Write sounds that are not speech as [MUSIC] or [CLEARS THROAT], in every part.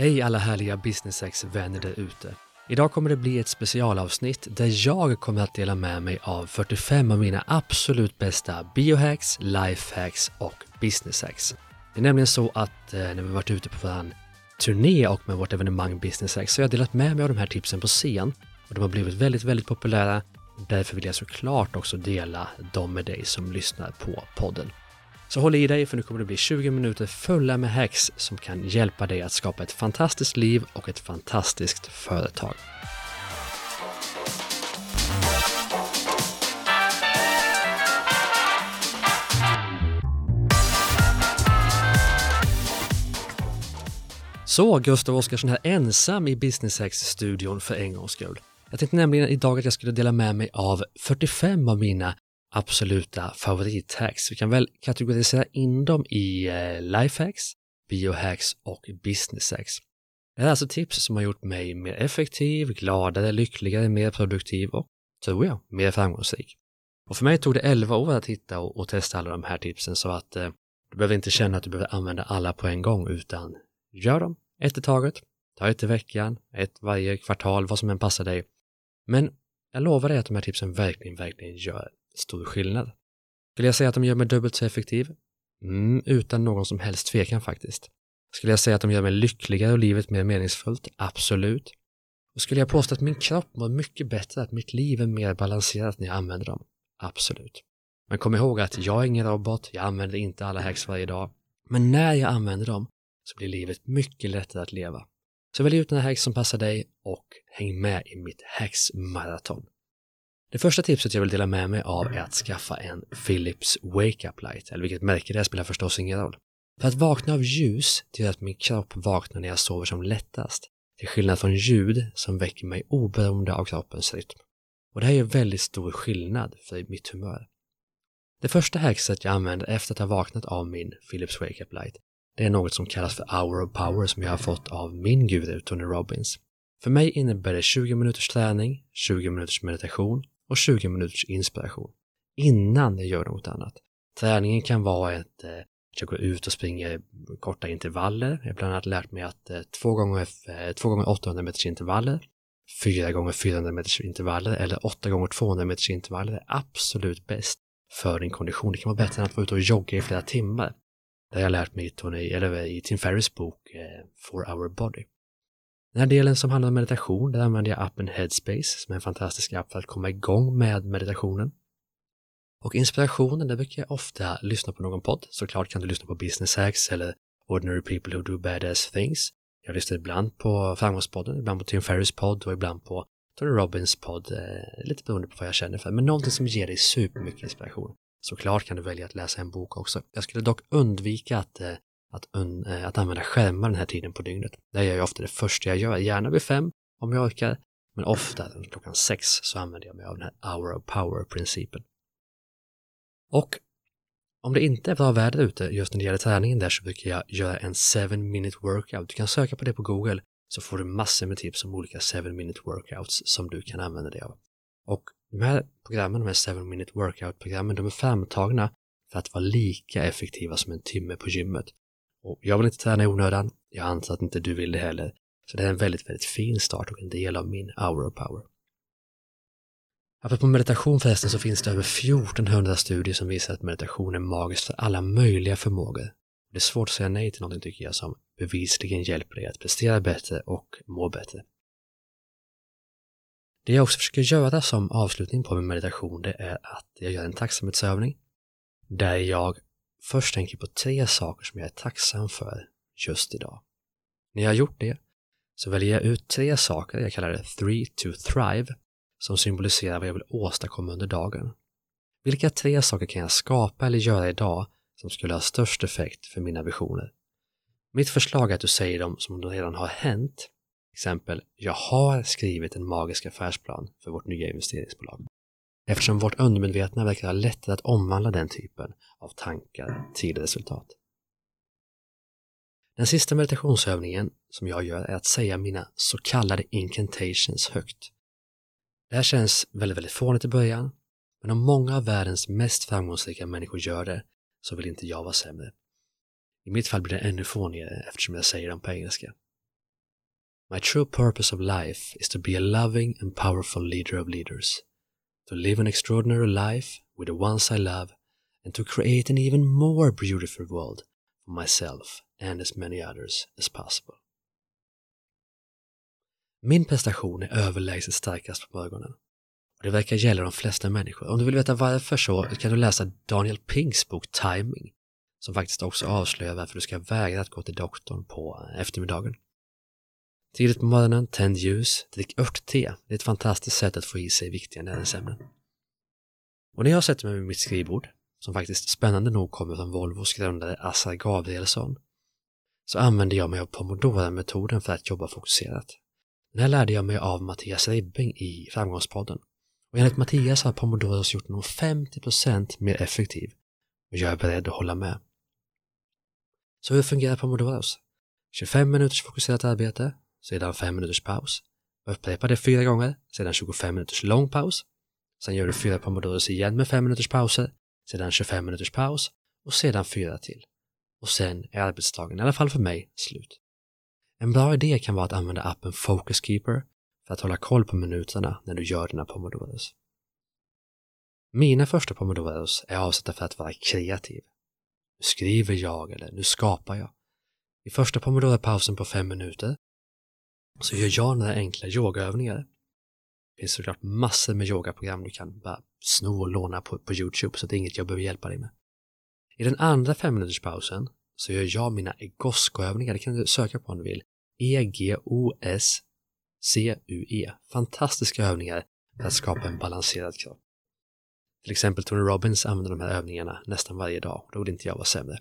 Hej alla härliga businesssex-vänner där ute. Idag kommer det bli ett specialavsnitt där jag kommer att dela med mig av 45 av mina absolut bästa biohacks, lifehacks och businesshacks. Det är nämligen så att eh, när vi varit ute på vår turné och med vårt evenemang Business Hacks så har jag delat med mig av de här tipsen på scen och de har blivit väldigt, väldigt populära. Därför vill jag såklart också dela dem med dig som lyssnar på podden. Så håll i dig för nu kommer det bli 20 minuter fulla med hacks som kan hjälpa dig att skapa ett fantastiskt liv och ett fantastiskt företag. Så, Gustav Oscarsson här ensam i Business Hacks-studion för en gångs skull. Jag tänkte nämligen idag att jag skulle dela med mig av 45 av mina absoluta favorithacks. Vi kan väl kategorisera in dem i eh, lifehacks, biohacks och business hacks. Det här är alltså tips som har gjort mig mer effektiv, gladare, lyckligare, mer produktiv och, tror jag, mer framgångsrik. Och för mig tog det 11 år att hitta och, och testa alla de här tipsen så att eh, du behöver inte känna att du behöver använda alla på en gång utan gör dem ett i taget. Ta ett i veckan, ett varje kvartal, vad som än passar dig. Men jag lovar dig att de här tipsen verkligen, verkligen gör stor skillnad. Skulle jag säga att de gör mig dubbelt så effektiv? Mm, utan någon som helst tvekan faktiskt. Skulle jag säga att de gör mig lyckligare och livet mer meningsfullt? Absolut. Och skulle jag påstå att min kropp mår mycket bättre, att mitt liv är mer balanserat när jag använder dem? Absolut. Men kom ihåg att jag är ingen robot, jag använder inte alla hacks varje dag. Men när jag använder dem så blir livet mycket lättare att leva. Så välj ut några hacks som passar dig och häng med i mitt hacks-maraton. Det första tipset jag vill dela med mig av är att skaffa en Philips Wake Up Light, eller vilket märke det är spelar förstås ingen roll. För att vakna av ljus gör att min kropp vaknar när jag sover som lättast, till skillnad från ljud som väcker mig oberoende av kroppens rytm. Och det här är väldigt stor skillnad för mitt humör. Det första hackset jag använder efter att ha vaknat av min Philips Wake Up Light, det är något som kallas för Hour of Power som jag har fått av min guru Tony Robbins. För mig innebär det 20 minuters träning, 20 minuters meditation och 20 minuters inspiration innan jag gör något annat. Träningen kan vara eh, att eh, jag går ut och springer korta intervaller. Jag har bland annat lärt mig att eh, två gånger, eh, två gånger 800 meters intervaller, fyra gånger 400 meters intervaller eller åtta gånger 200 meters intervaller är absolut bäst för din kondition. Det kan vara bättre än att vara ute och jogga i flera timmar. Det har jag lärt mig i, Tony, eller i Tim Ferris bok eh, For Our Body. Den här delen som handlar om meditation, där använder jag appen Headspace som är en fantastisk app för att komma igång med meditationen. Och inspirationen, där brukar jag ofta lyssna på någon podd. Såklart kan du lyssna på Business Hacks eller Ordinary People Who Do Badass Things. Jag lyssnar ibland på Framgångspodden, ibland på Tim Ferris podd och ibland på Tony Robbins podd, eh, lite beroende på vad jag känner för. Men någonting som ger dig supermycket inspiration. Såklart kan du välja att läsa en bok också. Jag skulle dock undvika att eh, att, eh, att använda skärmar den här tiden på dygnet. Det gör jag ofta det första jag gör, gärna vid fem om jag orkar, men ofta klockan sex så använder jag mig av den här hour of power-principen. Och om det inte är bra väder ute just när det gäller träningen där så brukar jag göra en 7 minute workout. Du kan söka på det på Google så får du massor med tips om olika 7 minute workouts som du kan använda dig av. Och de här programmen, de här 7 minute workout-programmen, de är framtagna för att vara lika effektiva som en timme på gymmet. Och jag vill inte träna i onödan. Jag antar att inte du vill det heller. Så det är en väldigt, väldigt fin start och en del av min hour of power. Apropå meditation förresten så finns det över 1400 studier som visar att meditation är magiskt för alla möjliga förmågor. Det är svårt att säga nej till någonting tycker jag som bevisligen hjälper dig att prestera bättre och må bättre. Det jag också försöker göra som avslutning på min meditation det är att jag gör en tacksamhetsövning där jag först tänker på tre saker som jag är tacksam för just idag. När jag har gjort det så väljer jag ut tre saker, jag kallar det three to thrive, som symboliserar vad jag vill åstadkomma under dagen. Vilka tre saker kan jag skapa eller göra idag som skulle ha störst effekt för mina visioner? Mitt förslag är att du säger dem som om de redan har hänt. Exempel, jag har skrivit en magisk affärsplan för vårt nya investeringsbolag eftersom vårt undermedvetna verkar ha lättare att omvandla den typen av tankar till resultat. Den sista meditationsövningen som jag gör är att säga mina så kallade incantations högt. Det här känns väldigt, väldigt fånigt i början, men om många av världens mest framgångsrika människor gör det så vill inte jag vara sämre. I mitt fall blir det ännu fånigare eftersom jag säger dem på engelska. My true purpose of life is to be a loving and powerful leader of leaders, to live an extraordinary life with the ones I love, and to create an even more beautiful world for myself and as many others as possible. Min prestation är överlägset starkast på morgonen. Och det verkar gälla de flesta människor. Om du vill veta varför så kan du läsa Daniel Pinks bok Timing, som faktiskt också avslöjar varför du ska vägra att gå till doktorn på eftermiddagen. Tidigt på morgonen, tänd ljus, drick örtte. Det är ett fantastiskt sätt att få i sig viktiga näringsämnen. Och när jag sätter mig vid mitt skrivbord, som faktiskt spännande nog kommer från Volvos grundare Assar Gabrielsson, så använder jag mig av Pomodoro-metoden för att jobba fokuserat. Den här lärde jag mig av Mattias Ribbing i Framgångspodden. Och enligt Mattias har Pomodoros gjort nog 50% mer effektiv och jag är beredd att hålla med. Så hur fungerar Pomodoros? 25 minuters fokuserat arbete, sedan 5 minuters paus. Upprepa det fyra gånger, sedan 25 minuters lång paus. Sen gör du fyra Pomodoros igen med 5 minuters pauser, sedan 25 minuters paus och sedan fyra till. Och sen är arbetsdagen, i alla fall för mig, slut. En bra idé kan vara att använda appen Focus Keeper för att hålla koll på minuterna när du gör dina pomodoros. Mina första pomodoros är avsatta för att vara kreativ. Nu skriver jag eller nu skapar jag. I första pomodoro-pausen på fem minuter så gör jag några enkla yogaövningar. Det finns såklart massor med yogaprogram du kan bara sno och låna på, på Youtube så det är inget jag behöver hjälpa dig med. I den andra femminuterspausen så gör jag mina egoscoövningar, det kan du söka på om du vill. E-G-O-S-C-U-E. Fantastiska övningar för att skapa en balanserad kropp. Till exempel Tony Robbins använder de här övningarna nästan varje dag då vill inte jag vara sämre.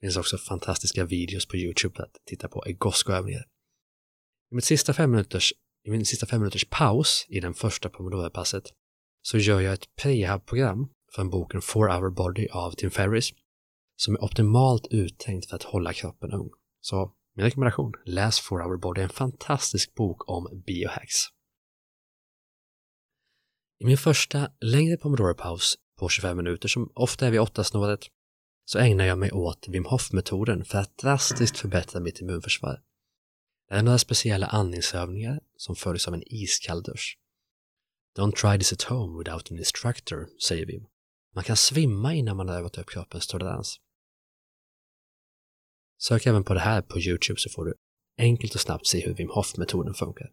Det finns också fantastiska videos på Youtube att titta på egoscoövningar. övningar i, mitt sista fem minuters, I min sista fem minuters paus i den första Pomodoro-passet så gör jag ett prehab-program från boken Four Hour Body av Tim Ferris som är optimalt uttänkt för att hålla kroppen ung. Så min rekommendation, läs Four Hour Body, en fantastisk bok om biohacks. I min första längre pomodoro-paus på 25 minuter, som ofta är vid 8-snåret, så ägnar jag mig åt Wim Hof-metoden för att drastiskt förbättra mitt immunförsvar. Det är några speciella andningsövningar som följs av en iskall dusch. Don't try this at home without an instructor, säger Wim. Man kan svimma innan man har övat upp kroppens tolerans. Sök även på det här på Youtube så får du enkelt och snabbt se hur Wim Hof-metoden funkar.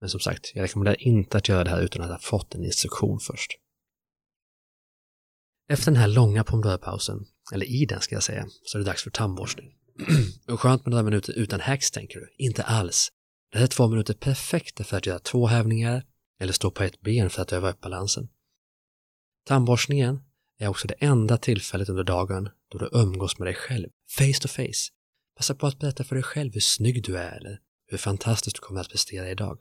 Men som sagt, jag rekommenderar inte att göra det här utan att ha fått en instruktion först. Efter den här långa pomodoro eller i den ska jag säga, så är det dags för tandborstning. [CLEARS THROAT] skönt med några minuter utan hacks tänker du? Inte alls. Det här är två minuter perfekta för att göra två hävningar eller stå på ett ben för att öva upp balansen. Tandborstningen är också det enda tillfället under dagen då du umgås med dig själv, face to face. Passa på att berätta för dig själv hur snygg du är eller hur fantastiskt du kommer att prestera idag.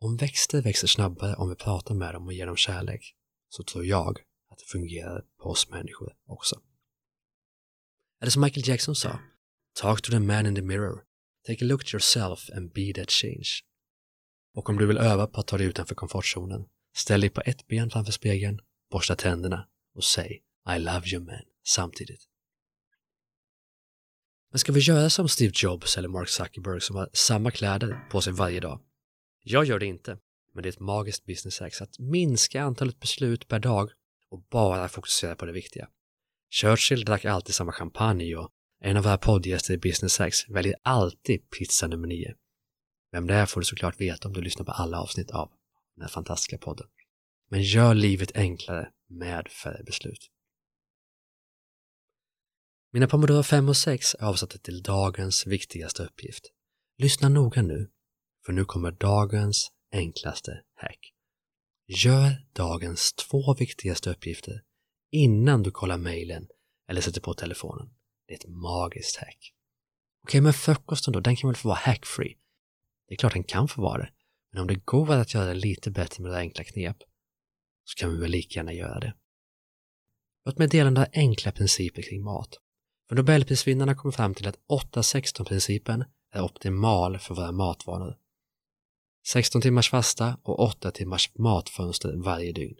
Om växter växer snabbare om vi pratar med dem och ger dem kärlek, så tror jag att det fungerar på oss människor också. Eller som Michael Jackson sa, Talk to the man in the mirror. Take a look at yourself and be that change. Och om du vill öva på att ta dig utanför komfortzonen, ställ dig på ett ben framför spegeln, borsta tänderna och säg I love you man samtidigt. Men ska vi göra som Steve Jobs eller Mark Zuckerberg som har samma kläder på sig varje dag? Jag gör det inte, men det är ett magiskt business hack att minska antalet beslut per dag och bara fokusera på det viktiga. Churchill drack alltid samma champagne och en av våra poddgäster i Business Hacks väljer alltid pizza nummer 9. Vem det är får du såklart veta om du lyssnar på alla avsnitt av den här fantastiska podden. Men gör livet enklare med färre beslut. Mina Pomodoro 5 och 6 är avsatta till dagens viktigaste uppgift. Lyssna noga nu, för nu kommer dagens enklaste hack. Gör dagens två viktigaste uppgifter innan du kollar mejlen eller sätter på telefonen. Det är ett magiskt hack. Okej, men frukosten då, den kan väl få vara hackfree? Det är klart den kan få vara det, men om det går att göra det lite bättre med några enkla knep så kan vi väl lika gärna göra det. Låt mig dela några enkla principer kring mat. För Nobelprisvinnarna kom fram till att 8-16-principen är optimal för våra matvanor. 16 timmars fasta och 8 timmars matfönster varje dygn.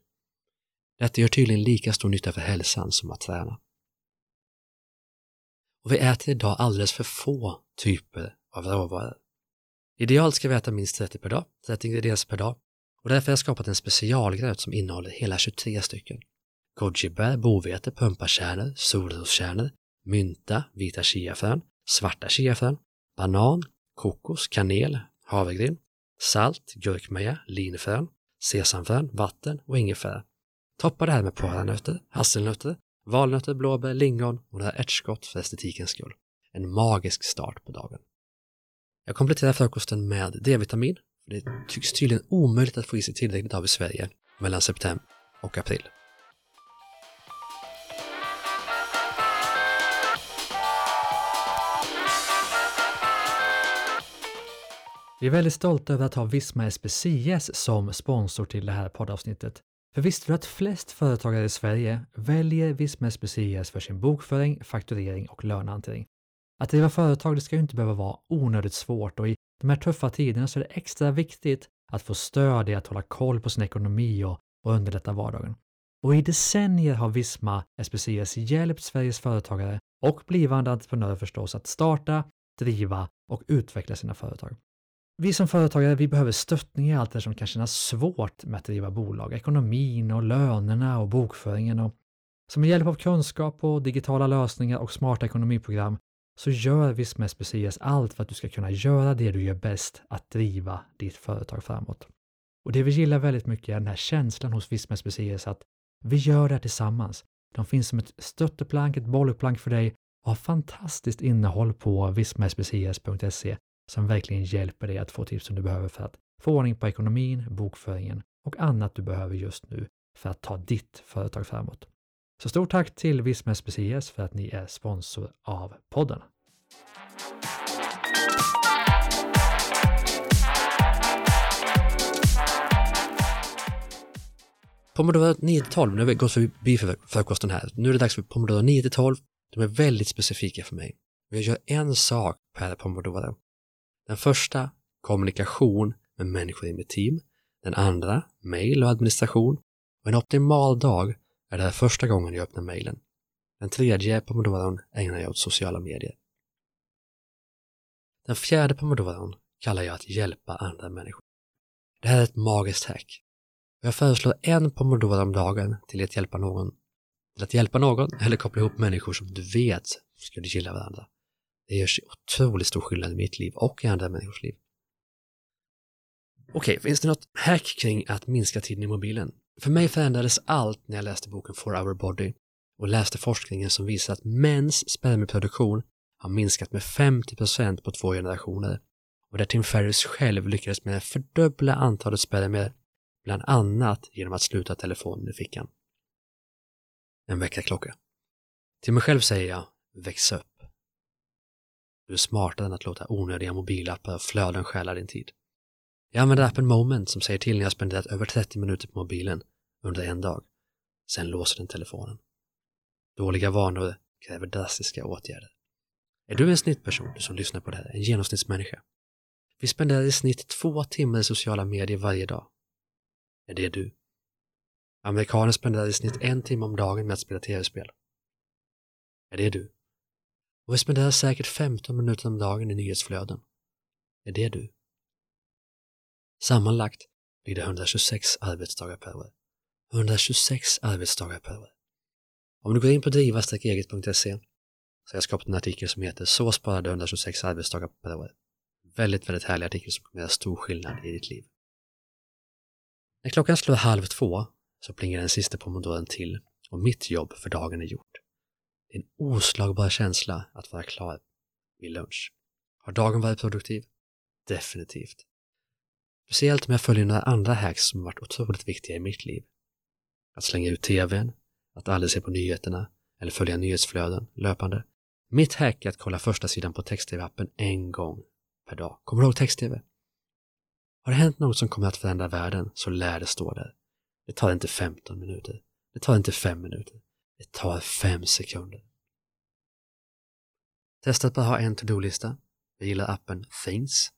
Detta gör tydligen lika stor nytta för hälsan som att träna. Och vi äter idag alldeles för få typer av råvaror. Idealt ska vi äta minst 30 per dag, 30 ingredienser per dag. Och därför har jag skapat en specialgröt som innehåller hela 23 stycken. Gojibär, bovete, pumpakärnor, solroskärnor, mynta, vita chiafrön, svarta chiafrön, banan, kokos, kanel, havregryn, salt, gurkmeja, linfrön, sesamfrön, vatten och ingefära. Toppa det här med paranötter, hasselnötter, valnötter, blåbär, lingon och några ärtskott för estetikens skull. En magisk start på dagen. Jag kompletterar frukosten med D-vitamin. Det tycks tydligen omöjligt att få i sig tillräckligt av i Sverige mellan september och april. Vi är väldigt stolta över att ha Visma SPCS som sponsor till det här poddavsnittet. För visste du att flest företagare i Sverige väljer Visma SPCS för sin bokföring, fakturering och lönehantering? Att driva företag det ska ju inte behöva vara onödigt svårt och i de här tuffa tiderna så är det extra viktigt att få stöd i att hålla koll på sin ekonomi och, och underlätta vardagen. Och i decennier har Visma SPCS hjälpt Sveriges företagare och blivande entreprenörer förstås att starta, driva och utveckla sina företag. Vi som företagare, vi behöver stöttning i allt det som kan kännas svårt med att driva bolag. Ekonomin och lönerna och bokföringen. Och så med hjälp av kunskap och digitala lösningar och smarta ekonomiprogram så gör Visma Specias allt för att du ska kunna göra det du gör bäst, att driva ditt företag framåt. Och det vi gillar väldigt mycket är den här känslan hos Visma Specias att vi gör det här tillsammans. De finns som ett stötteplank, ett bollplank för dig och har fantastiskt innehåll på vismaspecias.se som verkligen hjälper dig att få tips som du behöver för att få ordning på ekonomin, bokföringen och annat du behöver just nu för att ta ditt företag framåt. Så stort tack till Visma SPCS för att ni är sponsor av podden. Pomodoro 9-12, nu har vi gått förbi frukosten här. Nu är det dags för Pomodoro 9-12. De är väldigt specifika för mig. Jag gör en sak per Pomodoro. Den första, kommunikation med människor i mitt team. Den andra, mail och administration. Och en optimal dag är det här första gången jag öppnar mailen. Den tredje pomodoron ägnar jag åt sociala medier. Den fjärde pomodoron kallar jag att hjälpa andra människor. Det här är ett magiskt hack. Jag föreslår en pomodoro om dagen till att hjälpa någon till att hjälpa någon eller koppla ihop människor som du vet skulle gilla varandra. Det gör otroligt stor skillnad i mitt liv och i andra människors liv. Okej, finns det något hack kring att minska tiden i mobilen? För mig förändrades allt när jag läste boken For Our Body och läste forskningen som visar att mäns spermieproduktion har minskat med 50% på två generationer och där Tim Ferris själv lyckades med att fördubbla antalet spermier bland annat genom att sluta telefonen i fickan. En väckarklocka. Till mig själv säger jag, väx upp. Du är smartare än att låta onödiga mobilappar och flöden stjäla din tid. Jag använder appen Moment som säger till när jag spenderat över 30 minuter på mobilen under en dag. Sen låser den telefonen. Dåliga vanor kräver drastiska åtgärder. Är du en snittperson, du som lyssnar på det här, en genomsnittsmänniska? Vi spenderar i snitt två timmar i sociala medier varje dag. Är det du? Amerikaner spenderar i snitt en timme om dagen med att spela tv-spel. Är det du? Och vi spenderar säkert 15 minuter om dagen i nyhetsflöden. Är det du? Sammanlagt blir det 126 arbetsdagar per år. 126 arbetsdagar per år. Om du går in på driva-eget.se så har jag skapat en artikel som heter Så sparar du 126 arbetsdagar per år. Väldigt, väldigt härlig artikel som kommer göra stor skillnad i ditt liv. När klockan slår halv två så plingar den sista pomodoren till och mitt jobb för dagen är gjort. Det är en oslagbar känsla att vara klar vid lunch. Har dagen varit produktiv? Definitivt. Speciellt om jag följer några andra hacks som varit otroligt viktiga i mitt liv. Att slänga ut tvn, att aldrig se på nyheterna eller följa nyhetsflöden löpande. Mitt hack är att kolla första sidan på text-tv-appen en gång per dag. Kommer du ihåg text-tv? Har det hänt något som kommer att förändra världen så lär det stå där. Det tar inte 15 minuter. Det tar inte 5 minuter. Det tar fem sekunder. Testa att bara ha en to-do-lista. Jag gillar appen Things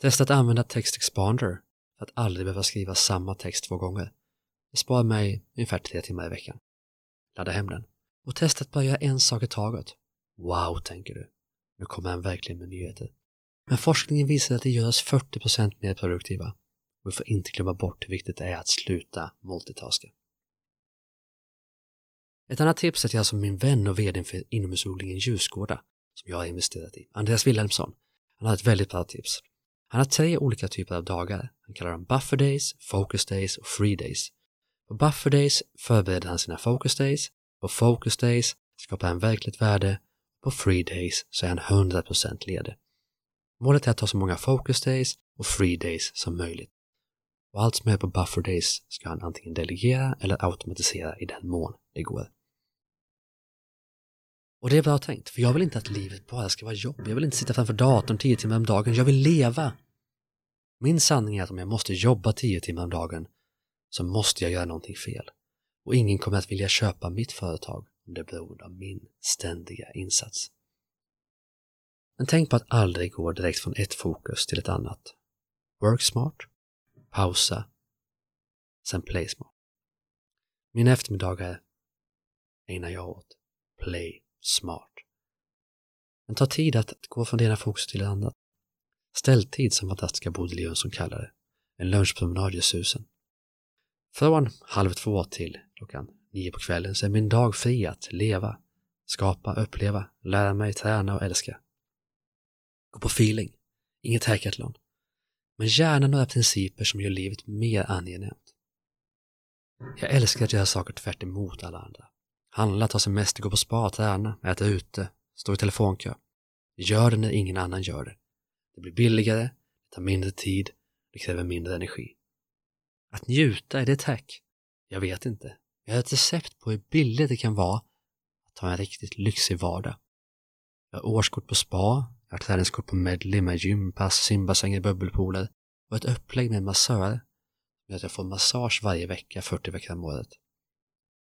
Testa att använda Text Expander för att aldrig behöva skriva samma text två gånger. Det sparar mig ungefär tre timmar i veckan. Ladda hem den. Och testa att bara göra en sak i taget. Wow, tänker du. Nu kommer han verkligen med nyheter. Men forskningen visar att det gör oss 40% mer produktiva. Och vi får inte glömma bort hur viktigt det är att sluta multitaska. Ett annat tips är till alltså min vän och vd för inomhusodlingen Ljusgårda som jag har investerat i, Andreas Wilhelmsson. Han har ett väldigt bra tips. Han har tre olika typer av dagar. Han kallar dem buffer days, focus days och free days. På buffer days förbereder han sina focus days. På focus days skapar han verkligt värde. På free days så är han 100% ledig. Målet är att ta så många focus days och free days som möjligt. Och allt som är på buffer days ska han antingen delegera eller automatisera i den mån det går. Och det är bra tänkt, för jag vill inte att livet bara ska vara jobb. Jag vill inte sitta framför datorn tio timmar om dagen. Jag vill leva. Min sanning är att om jag måste jobba tio timmar om dagen så måste jag göra någonting fel. Och ingen kommer att vilja köpa mitt företag om det beror av min ständiga insats. Men tänk på att aldrig gå direkt från ett fokus till ett annat. Work smart, pausa, sen play smart. Mina eftermiddagar ägnar jag åt play smart. Men ta tid att gå från det ena fokuset till det andra. Ställtid som fantastiska Bodil Jönsson kallar det. En lunchpromenad i susen. Från halv två till klockan nio på kvällen så är min dag fri att leva, skapa, uppleva, lära mig, träna och älska. Gå på feeling, inget hackathon. Men gärna några principer som gör livet mer angenämt. Jag älskar att göra saker tvärt emot alla andra. Handla, ta semester, gå på spa, träna, äta ute, stå i telefonkö. Gör det när ingen annan gör det. Det blir billigare, det tar mindre tid, det kräver mindre energi. Att njuta, är det ett hack? Jag vet inte. Jag har ett recept på hur billigt det kan vara att ha en riktigt lyxig vardag. Jag har årskort på spa, jag har träningskort på Medley med gympass, simbassänger, bubbelpooler och ett upplägg med massör med att jag får massage varje vecka 40 veckor om året.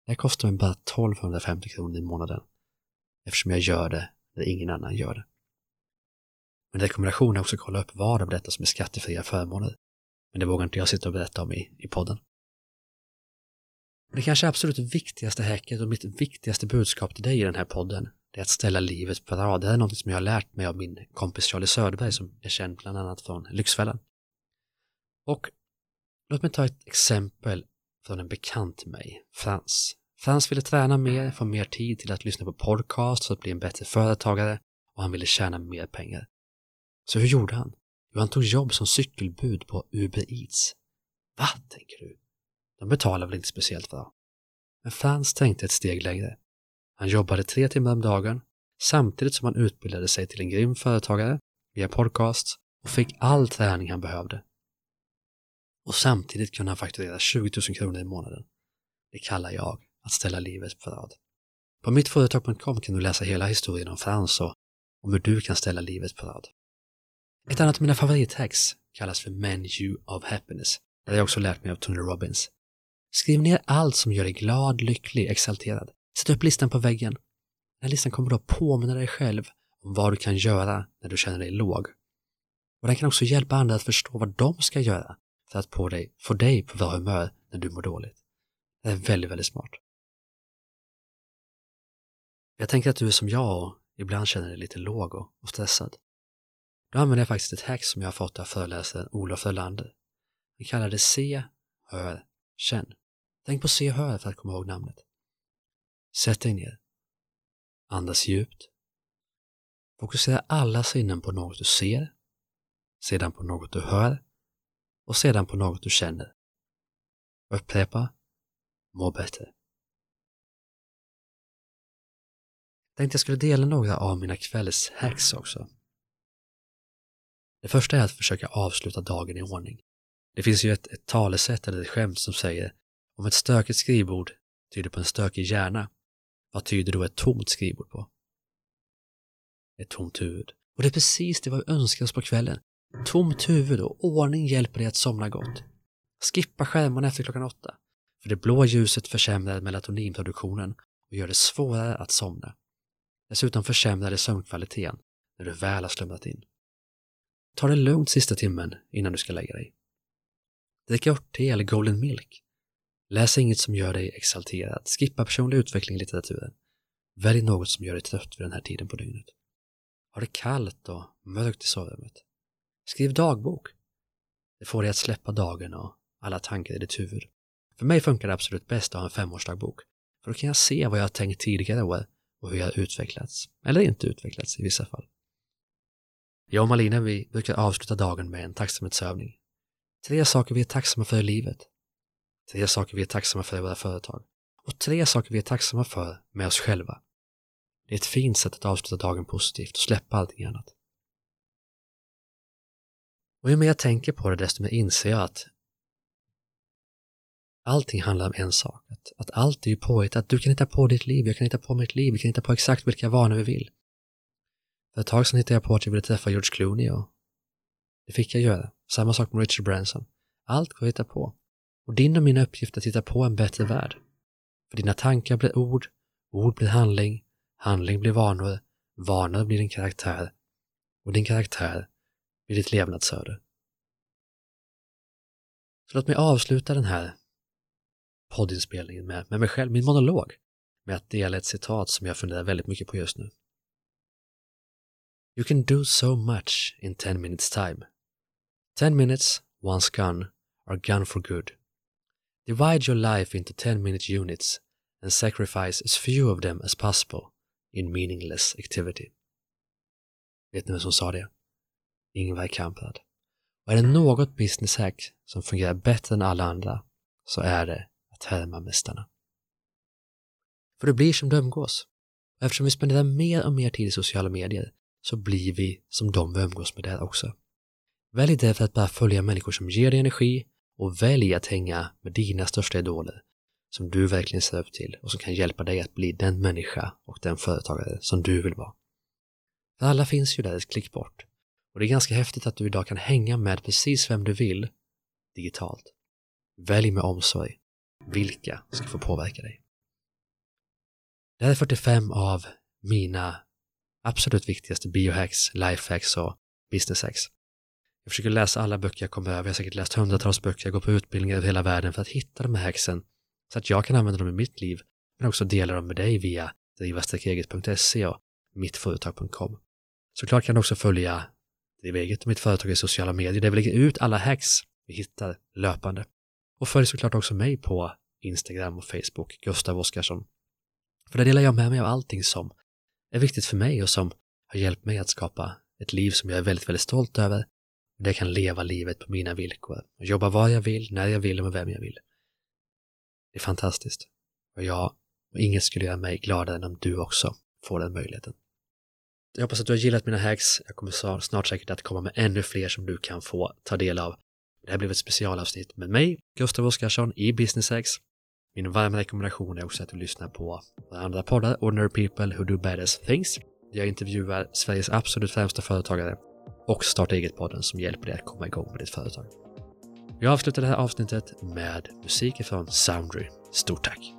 Det här kostar mig bara 1250 kronor i månaden eftersom jag gör det när ingen annan gör det. Men rekommendation är också att kolla upp vad av detta som är skattefria förmåner. Men det vågar inte jag sitta och berätta om i, i podden. Det kanske absolut viktigaste hacket och mitt viktigaste budskap till dig i den här podden det är att ställa livet på rad. Det är något som jag har lärt mig av min kompis Charlie Söderberg som är känd bland annat från Lyxfällan. Och låt mig ta ett exempel från en bekant till mig, Frans. Frans ville träna mer, få mer tid till att lyssna på podcast för att bli en bättre företagare och han ville tjäna mer pengar. Så hur gjorde han? Jo, han tog jobb som cykelbud på Uber Eats. Va, tänker du? De betalar väl inte speciellt bra? Men Frans tänkte ett steg längre. Han jobbade tre timmar om dagen samtidigt som han utbildade sig till en grym företagare via podcasts och fick all träning han behövde. Och samtidigt kunna fakturera 20 000 kronor i månaden. Det kallar jag att ställa livet på rad. På mittföretag.com kan du läsa hela historien om Frans och om hur du kan ställa livet på rad. Ett annat av mina favorithacks kallas för Menu of Happiness. Det har jag också lärt mig av Tony Robbins. Skriv ner allt som gör dig glad, lycklig, exalterad. Sätt upp listan på väggen. Den här listan kommer då att påminna dig själv om vad du kan göra när du känner dig låg. Och den kan också hjälpa andra att förstå vad de ska göra att få dig, få dig på bra humör när du mår dåligt. Det är väldigt, väldigt smart. Jag tänker att du är som jag och ibland känner dig lite låg och stressad. Då använder jag faktiskt ett hack som jag har fått av föreläsaren Olof Ölander. Han kallar det Se, Hör, Känn. Tänk på Se Hör för att komma ihåg namnet. Sätt dig ner. Andas djupt. Fokusera alla sinnen på något du ser, sedan på något du hör och sedan på något du känner. Upprepa. Må bättre. Tänkte jag skulle dela några av mina kvällshacks också. Det första är att försöka avsluta dagen i ordning. Det finns ju ett, ett talesätt eller ett skämt som säger om ett stökigt skrivbord tyder på en stökig hjärna, vad tyder då ett tomt skrivbord på? Ett tomt huvud. Och det är precis det vi önskar oss på kvällen. Tomt huvud och ordning hjälper dig att somna gott. Skippa skärmarna efter klockan åtta, för det blå ljuset försämrar melatoninproduktionen och gör det svårare att somna. Dessutom försämrar det sömnkvaliteten när du väl har slumrat in. Ta det lugnt sista timmen innan du ska lägga dig. Drick örtte eller golden milk. Läs inget som gör dig exalterad. Skippa personlig utveckling i litteraturen. Välj något som gör dig trött vid den här tiden på dygnet. Ha det kallt och mörkt i sovrummet. Skriv dagbok. Det får dig att släppa dagen och alla tankar i ditt huvud. För mig funkar det absolut bäst att ha en femårsdagbok. För då kan jag se vad jag har tänkt tidigare år och hur jag har utvecklats. Eller inte utvecklats i vissa fall. Jag och Malina vi brukar avsluta dagen med en tacksamhetsövning. Tre saker vi är tacksamma för i livet. Tre saker vi är tacksamma för i våra företag. Och tre saker vi är tacksamma för med oss själva. Det är ett fint sätt att avsluta dagen positivt och släppa allting annat. Och ju mer jag tänker på det, desto mer inser jag att allting handlar om en sak. Att, att allt är ju påhittat. Du kan hitta på ditt liv, jag kan hitta på mitt liv, vi kan hitta på exakt vilka vanor vi vill. För ett tag sedan hittade jag på att jag ville träffa George Clooney och det fick jag göra. Samma sak med Richard Branson. Allt går att hitta på. Och din och min uppgift är att hitta på en bättre värld. För dina tankar blir ord, ord blir handling, handling blir vanor, vanor blir din karaktär och din karaktär vid ditt levnadsöde. Så låt mig avsluta den här poddinspelningen med, med mig själv, min monolog, med att dela ett citat som jag funderar väldigt mycket på just nu. You can do so much in 10 minutes time. 10 minutes, once gone, are gone for good. Divide your life into 10 minute units and sacrifice as few of them as possible in meaningless activity. Vet ni vem som sa det? Ingvar Kamprad. Och är det något business hack som fungerar bättre än alla andra så är det att härma mästarna. För det blir som de umgås. Och eftersom vi spenderar mer och mer tid i sociala medier så blir vi som de vi umgås med där också. Välj därför att bara följa människor som ger dig energi och välj att hänga med dina största idoler som du verkligen ser upp till och som kan hjälpa dig att bli den människa och den företagare som du vill vara. För alla finns ju där ett klick bort. Och det är ganska häftigt att du idag kan hänga med precis vem du vill digitalt. Välj med omsorg vilka ska få påverka dig. Det här är 45 av mina absolut viktigaste biohacks, lifehacks och businesshacks. Jag försöker läsa alla böcker jag kommer över, jag har säkert läst hundratals böcker, jag går på utbildningar över hela världen för att hitta de här hacksen så att jag kan använda dem i mitt liv, men också dela dem med dig via driva-eget.se och mittföretag.com. Såklart kan du också följa Driva eget och mitt företag i sociala medier där vi lägger ut alla hacks vi hittar löpande. Och följ såklart också mig på Instagram och Facebook, Gustav Oskarsson. För där delar jag med mig av allting som är viktigt för mig och som har hjälpt mig att skapa ett liv som jag är väldigt, väldigt stolt över. Där jag kan leva livet på mina villkor och jobba var jag vill, när jag vill och med vem jag vill. Det är fantastiskt. Och jag och inget skulle göra mig gladare än om du också får den möjligheten. Jag hoppas att du har gillat mina hacks. Jag kommer snart säkert att komma med ännu fler som du kan få ta del av. Det här blev ett specialavsnitt med mig, Gustav Oskarsson i Business Hacks. Min varma rekommendation är också att du lyssnar på andra poddar, Ordinary People Who Do Badass Things. Jag intervjuar Sveriges absolut främsta företagare och Starta Eget-podden som hjälper dig att komma igång med ditt företag. Jag avslutar det här avsnittet med musik från Soundry. Stort tack!